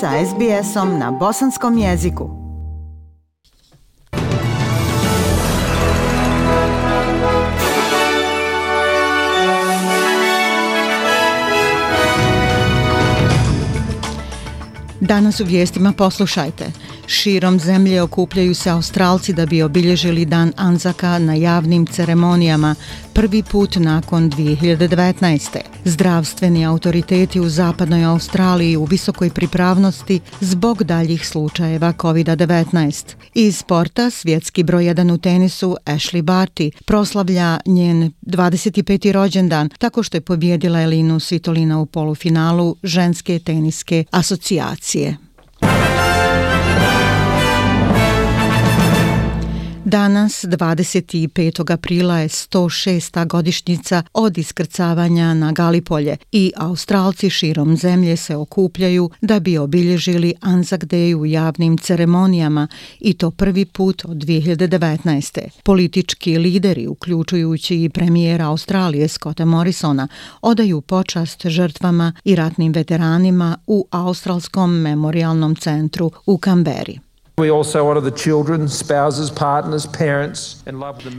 sa SBS-om na bosanskom jeziku. Danas u vijestima poslušajte. Širom zemlje okupljaju se Australci da bi obilježili dan Anzaka na javnim ceremonijama prvi put nakon 2019. Zdravstveni autoriteti u zapadnoj Australiji u visokoj pripravnosti zbog daljih slučajeva COVID-19. Iz sporta svjetski broj 1 u tenisu Ashley Barty proslavlja njen 25. rođendan tako što je pobjedila Elinu Svitolina u polufinalu ženske teniske asocijacije. Danas, 25. aprila, je 106. godišnjica od iskrcavanja na Galipolje i Australci širom zemlje se okupljaju da bi obilježili Anzac Day u javnim ceremonijama i to prvi put od 2019. Politički lideri, uključujući i premijera Australije Scotta Morrisona, odaju počast žrtvama i ratnim veteranima u Australskom memorialnom centru u Kamberi.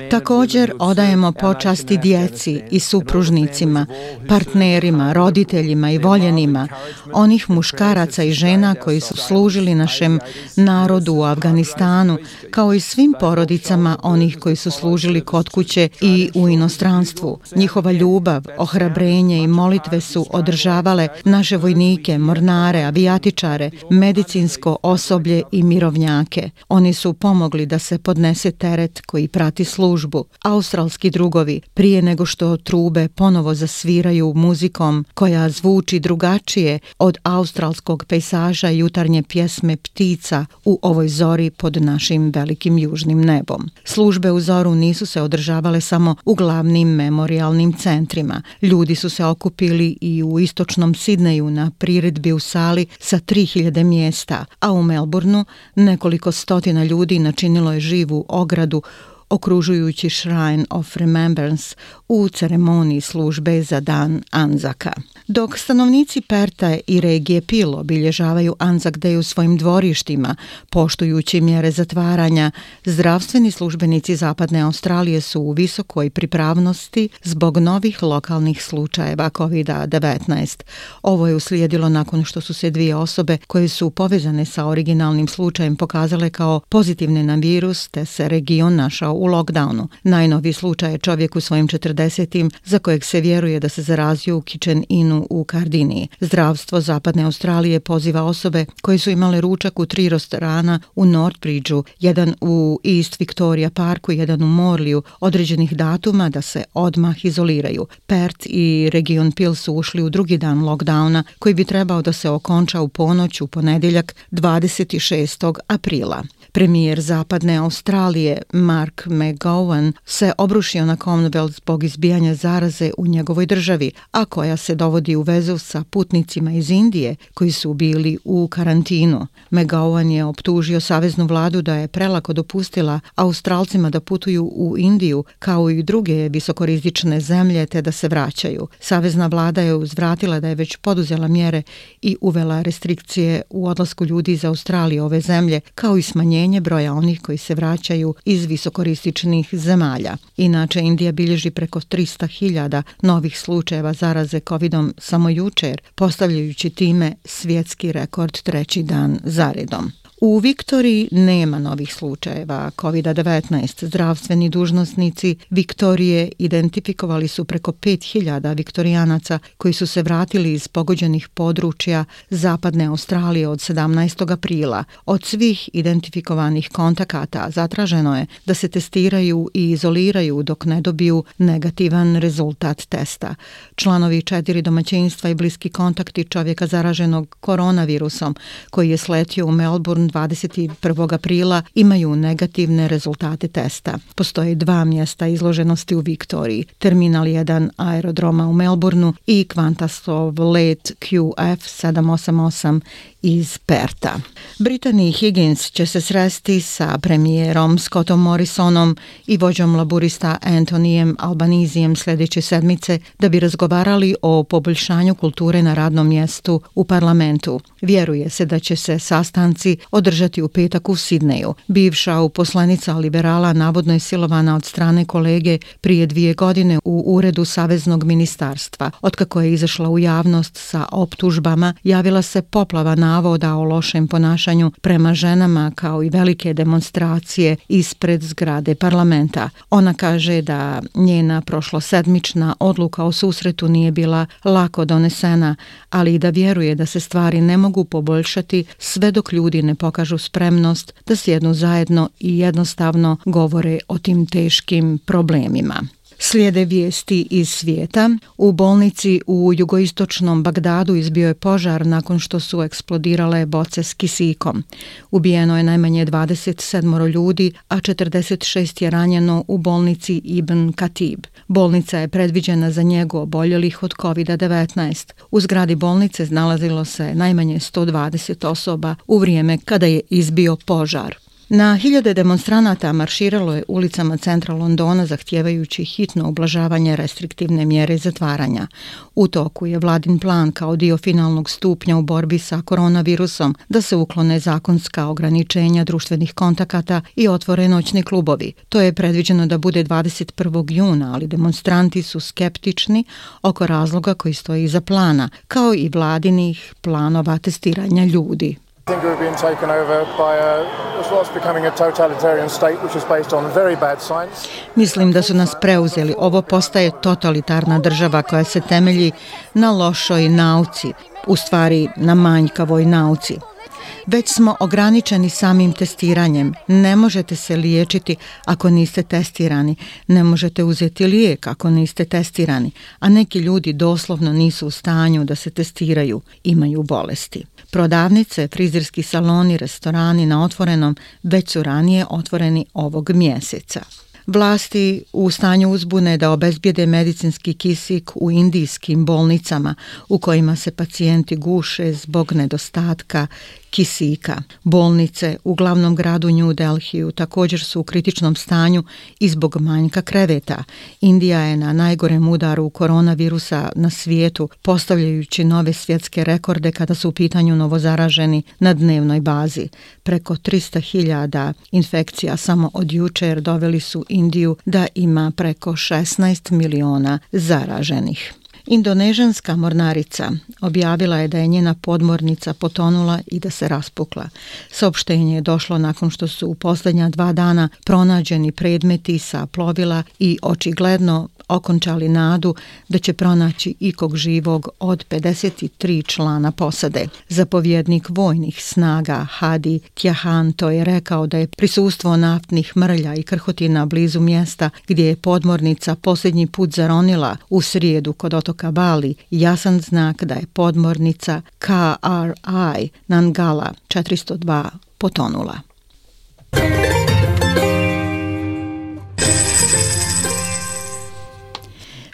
Također odajemo počasti djeci i supružnicima, partnerima, roditeljima i voljenima, onih muškaraca i žena koji su služili našem narodu u Afganistanu, kao i svim porodicama onih koji su služili kod kuće i u inostranstvu. Njihova ljubav, ohrabrenje i molitve su održavale naše vojnike, mornare, avijatičare, medicinsko osoblje i mirovnjake vršnjake. Oni su pomogli da se podnese teret koji prati službu. Australski drugovi, prije nego što trube ponovo zasviraju muzikom koja zvuči drugačije od australskog pejsaža jutarnje pjesme ptica u ovoj zori pod našim velikim južnim nebom. Službe u zoru nisu se održavale samo u glavnim memorialnim centrima. Ljudi su se okupili i u istočnom Sidneju na priredbi u sali sa 3000 mjesta, a u Melbourneu nekoliko stotina ljudi načinilo je živu ogradu okružujući Shrine of Remembrance u ceremoniji službe za dan Anzaka. Dok stanovnici Perta i regije Pil obilježavaju Anzak Day u svojim dvorištima, poštujući mjere zatvaranja, zdravstveni službenici Zapadne Australije su u visokoj pripravnosti zbog novih lokalnih slučajeva COVID-19. Ovo je uslijedilo nakon što su se dvije osobe koje su povezane sa originalnim slučajem pokazale kao pozitivne na virus, te se region našao u lockdownu. Najnovi slučaj je čovjek u svojim 40 za kojeg se vjeruje da se zarazio u Kitchen Innu u Kardiniji. Zdravstvo Zapadne Australije poziva osobe koje su imale ručak u tri restorana u Northbridgeu, jedan u East Victoria Parku, jedan u Morliju, određenih datuma da se odmah izoliraju. Perth i region Peel su ušli u drugi dan lockdowna koji bi trebao da se okonča u ponoć u ponedjeljak 26. aprila. Premijer Zapadne Australije Mark McGowan se obrušio na Commonwealth zbog izbijanja zaraze u njegovoj državi, a koja se dovodi u vezu sa putnicima iz Indije koji su bili u karantinu. McGowan je optužio saveznu vladu da je prelako dopustila Australcima da putuju u Indiju kao i druge visokorizične zemlje te da se vraćaju. Savezna vlada je uzvratila da je već poduzela mjere i uvela restrikcije u odlasku ljudi iz Australije ove zemlje kao i smanjenje smanjenje broja onih koji se vraćaju iz visokorističnih zemalja. Inače, Indija bilježi preko 300.000 novih slučajeva zaraze COVID-om samo jučer, postavljajući time svjetski rekord treći dan zaredom. U Viktoriji nema novih slučajeva COVID-19. Zdravstveni dužnosnici Viktorije identifikovali su preko 5000 viktorijanaca koji su se vratili iz pogođenih područja Zapadne Australije od 17. aprila. Od svih identifikovanih kontakata zatraženo je da se testiraju i izoliraju dok ne dobiju negativan rezultat testa. Članovi četiri domaćinstva i bliski kontakti čovjeka zaraženog koronavirusom koji je sletio u Melbourne 21. aprila imaju negativne rezultate testa. Postoje dva mjesta izloženosti u Viktoriji, Terminal 1 aerodroma u Melbourneu i Qantasov let QF788 iz Perta. Brittany Higgins će se sresti sa premijerom Scottom Morrisonom i vođom laburista Antonijem Albanizijem sljedeće sedmice da bi razgovarali o poboljšanju kulture na radnom mjestu u parlamentu. Vjeruje se da će se sastanci održati u petak u Sidneju. Bivša uposlanica liberala navodno je silovana od strane kolege prije dvije godine u uredu Saveznog ministarstva. Otkako je izašla u javnost sa optužbama, javila se poplava navoda o lošem ponašanju prema ženama kao i velike demonstracije ispred zgrade parlamenta. Ona kaže da njena prošlosedmična odluka o susretu nije bila lako donesena, ali i da vjeruje da se stvari ne mogu poboljšati sve dok ljudi ne pokažu spremnost da sjednu zajedno i jednostavno govore o tim teškim problemima. Slijede vijesti iz svijeta. U bolnici u jugoistočnom Bagdadu izbio je požar nakon što su eksplodirale boce s kisikom. Ubijeno je najmanje 27 ljudi, a 46 je ranjeno u bolnici Ibn Katib. Bolnica je predviđena za njegu oboljelih od COVID-19. U zgradi bolnice nalazilo se najmanje 120 osoba u vrijeme kada je izbio požar. Na hiljade demonstranata marširalo je ulicama centra Londona zahtijevajući hitno oblažavanje restriktivne mjere zatvaranja. U toku je vladin plan kao dio finalnog stupnja u borbi sa koronavirusom da se uklone zakonska ograničenja društvenih kontakata i otvore noćni klubovi. To je predviđeno da bude 21. juna, ali demonstranti su skeptični oko razloga koji stoji iza plana, kao i vladinih planova testiranja ljudi think we've been taken over by a, what's becoming a totalitarian state which is based on very bad science. Mislim da su nas preuzeli. Ovo postaje totalitarna država koja se temelji na lošoj nauci, u stvari na manjkavoj nauci. Već smo ograničeni samim testiranjem. Ne možete se liječiti ako niste testirani. Ne možete uzeti lijek ako niste testirani. A neki ljudi doslovno nisu u stanju da se testiraju. Imaju bolesti. Prodavnice, frizerski saloni, restorani na otvorenom već su ranije otvoreni ovog mjeseca. Vlasti u stanju uzbune da obezbjede medicinski kisik u indijskim bolnicama u kojima se pacijenti guše zbog nedostatka kisika. Bolnice u glavnom gradu New Delhiju također su u kritičnom stanju i zbog manjka kreveta. Indija je na najgorem udaru koronavirusa na svijetu, postavljajući nove svjetske rekorde kada su u pitanju novozaraženi na dnevnoj bazi. Preko 300.000 infekcija samo od jučer doveli su Indiju da ima preko 16 miliona zaraženih. Indonežanska mornarica objavila je da je njena podmornica potonula i da se raspukla. Saopštenje je došlo nakon što su u posljednja dva dana pronađeni predmeti sa plovila i očigledno okončali nadu da će pronaći ikog živog od 53 člana posade. Zapovjednik vojnih snaga Hadi Tjahanto je rekao da je prisustvo naftnih mrlja i krhotina blizu mjesta gdje je podmornica posljednji put zaronila u srijedu kod otoka Bali jasan znak da je podmornica KRI Nangala 402 potonula.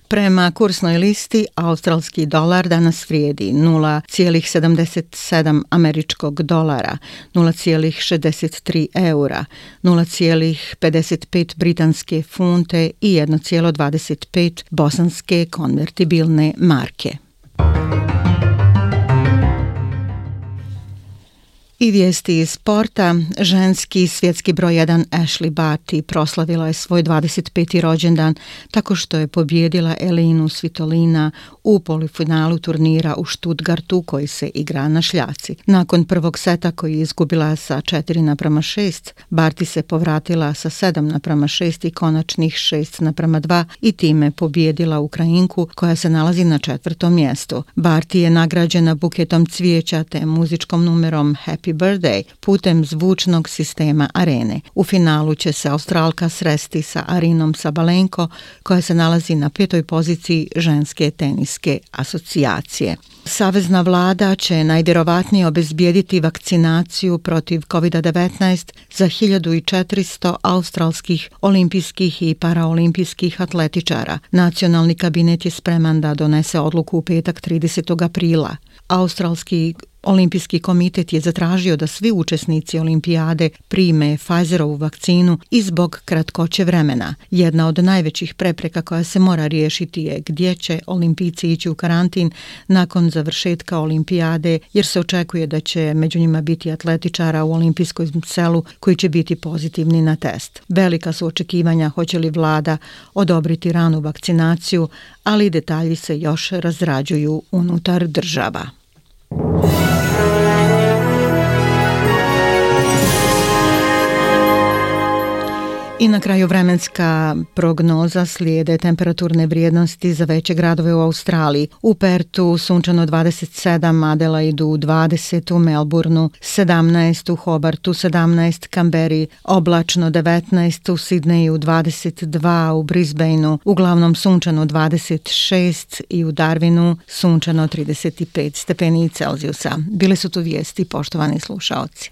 Prema kursnoj listi, australski dolar danas vrijedi 0,77 američkog dolara, 0,63 eura, 0,55 britanske funte i 1,25 bosanske konvertibilne marke. I vijesti iz sporta, ženski svjetski broj 1 Ashley Barty proslavila je svoj 25. rođendan tako što je pobjedila Elinu Svitolina u polifinalu turnira u Stuttgartu koji se igra na šljaci. Nakon prvog seta koji je izgubila sa 4 naprama 6, Barty se povratila sa 7 naprama 6 i konačnih 6 naprama 2 i time pobjedila Ukrajinku koja se nalazi na četvrtom mjestu. Barty je nagrađena buketom cvijeća te muzičkom numerom Happy Birthday putem zvučnog sistema arene. U finalu će se Australka sresti sa Arinom Sabalenko koja se nalazi na petoj poziciji ženske teniske asocijacije. Savezna vlada će najvjerovatnije obezbijediti vakcinaciju protiv COVID-19 za 1400 australskih olimpijskih i paraolimpijskih atletičara. Nacionalni kabinet je spreman da donese odluku u petak 30. aprila. Australski Olimpijski komitet je zatražio da svi učesnici olimpijade prime Pfizerovu vakcinu i zbog kratkoće vremena. Jedna od najvećih prepreka koja se mora riješiti je gdje će olimpijci ići u karantin nakon završetka olimpijade jer se očekuje da će među njima biti atletičara u olimpijskoj selu koji će biti pozitivni na test. Velika su očekivanja hoće li vlada odobriti ranu vakcinaciju, ali detalji se još razrađuju unutar država. I na kraju vremenska prognoza slijede temperaturne vrijednosti za veće gradove u Australiji. U Pertu sunčano 27, Adelaidu 20, u Melbourneu 17, u Hobartu 17, Kamberi oblačno 19, u Sidneju 22, u Brisbaneu uglavnom sunčano 26 i u Darwinu sunčano 35 stepeni Celzijusa. Bile su tu vijesti, poštovani slušaoci.